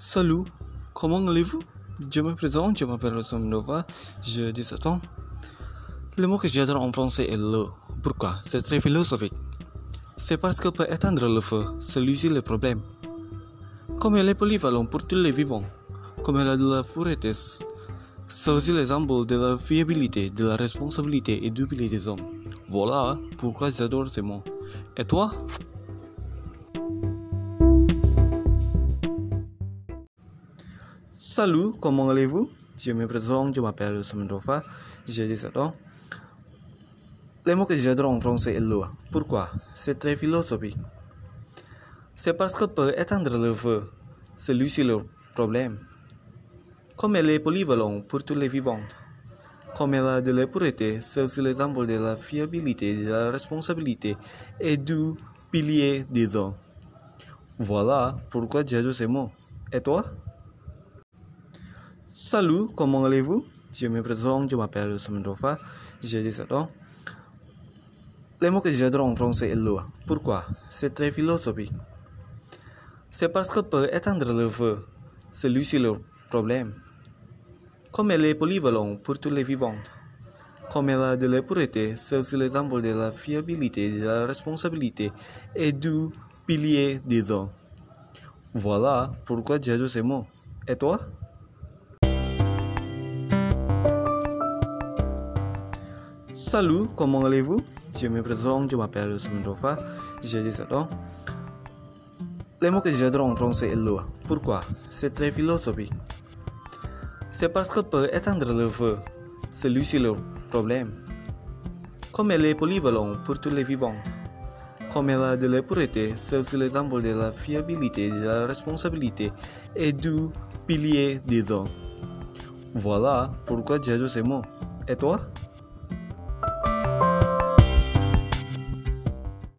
Salut, comment allez-vous? Je me présente, je m'appelle Rossum Nova, je 17 ans. Le mot que j'adore en français est le. Pourquoi? C'est très philosophique. C'est parce que peut éteindre le feu, celui-ci le problème. Comme elle est polyvalent pour tous les vivants, comme elle a de la pureté, c'est aussi l'exemple de la fiabilité, de la responsabilité et d'oublier des hommes. Voilà pourquoi j'adore ces mots. Et toi? Salut, comment allez-vous? Je me présente, je m'appelle Sumendrova, j'ai 17 ans. Le mot que j'adore en français est l'eau. Pourquoi? C'est très philosophique. C'est parce que peut éteindre le feu. Celui-ci le problème. Comme elle est polyvalente pour tous les vivants. Comme elle a de la pureté, c'est aussi l'exemple de la fiabilité, de la responsabilité et du pilier des hommes. Voilà pourquoi j'adore ces mots. Et toi? Salut, comment allez-vous? Je me présente, je m'appelle Sumendrova, j'ai 17 ans. Le mot que j'adore en français est l'eau. Pourquoi? C'est très philosophique. C'est parce que peut éteindre le feu. Celui-ci le problème. Comme elle est polyvalente pour tous les vivants. Comme elle a de la pureté, c'est aussi l'exemple de la fiabilité, de la responsabilité et du pilier des hommes. Voilà pourquoi j'adore ces mots. Et toi? Salut, comment allez-vous? Je me présente, je m'appelle Sumendrova, j'ai 17 ans. Le mot que j'adore en français est l'eau. Pourquoi? C'est très philosophique. C'est parce que peut éteindre le feu. Celui-ci le problème. Comme elle est polyvalente pour tous les vivants. Comme elle a de la pureté, c'est aussi l'exemple de la fiabilité, de la responsabilité et du pilier des hommes. Voilà pourquoi j'adore ces mots. Et toi?